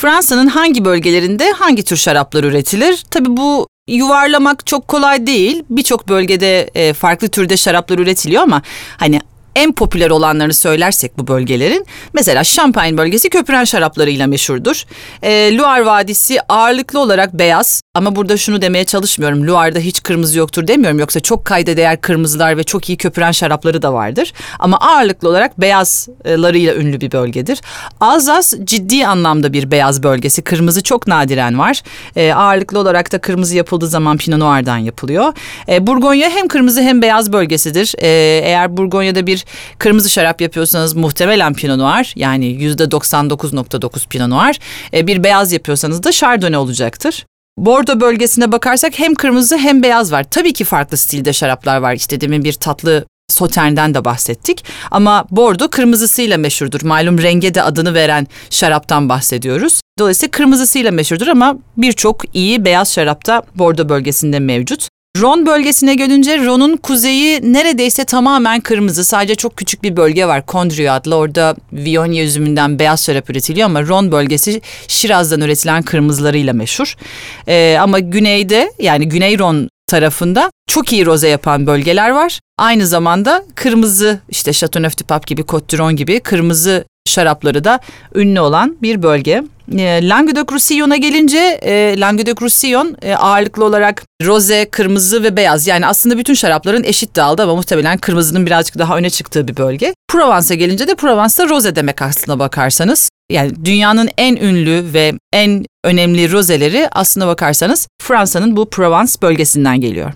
Fransa'nın hangi bölgelerinde hangi tür şaraplar üretilir? Tabii bu yuvarlamak çok kolay değil. Birçok bölgede e, farklı türde şaraplar üretiliyor ama hani en popüler olanlarını söylersek bu bölgelerin mesela Şampanya bölgesi köpüren şaraplarıyla meşhurdur. E, Loire Vadisi ağırlıklı olarak beyaz ama burada şunu demeye çalışmıyorum. Loire'da hiç kırmızı yoktur demiyorum yoksa çok kayda değer kırmızılar ve çok iyi köpüren şarapları da vardır. Ama ağırlıklı olarak beyazlarıyla ünlü bir bölgedir. Alzas ciddi anlamda bir beyaz bölgesi. Kırmızı çok nadiren var. E, ağırlıklı olarak da kırmızı yapıldığı zaman Pinot Noir'dan yapılıyor. E, Burgonya hem kırmızı hem beyaz bölgesidir. E, eğer Burgonya'da bir kırmızı şarap yapıyorsanız muhtemelen Pinot Noir yani yüzde 99.9 Pinot Noir. E, bir beyaz yapıyorsanız da Chardonnay olacaktır. Bordo bölgesine bakarsak hem kırmızı hem beyaz var. Tabii ki farklı stilde şaraplar var. İşte demin bir tatlı Sauterne'den de bahsettik. Ama Bordo kırmızısıyla meşhurdur. Malum renge de adını veren şaraptan bahsediyoruz. Dolayısıyla kırmızısıyla meşhurdur ama birçok iyi beyaz şarap da Bordo bölgesinde mevcut. Ron bölgesine gelince Ron'un kuzeyi neredeyse tamamen kırmızı. Sadece çok küçük bir bölge var Condrieu adlı. Orada Viognier üzümünden beyaz şarap üretiliyor ama Ron bölgesi Şiraz'dan üretilen kırmızılarıyla meşhur. Ee, ama güneyde yani Güney Ron tarafında çok iyi roze yapan bölgeler var. Aynı zamanda kırmızı işte Chateauneuf du Pape gibi Côte gibi kırmızı şarapları da ünlü olan bir bölge. E, Languedoc-Roussillon'a gelince e, Languedoc-Roussillon e, ağırlıklı olarak roze, kırmızı ve beyaz. Yani aslında bütün şarapların eşit dağıldı ama muhtemelen kırmızının birazcık daha öne çıktığı bir bölge. Provence'a gelince de Provence'da roze demek aslına bakarsanız. Yani dünyanın en ünlü ve en önemli rozeleri aslına bakarsanız Fransa'nın bu Provence bölgesinden geliyor.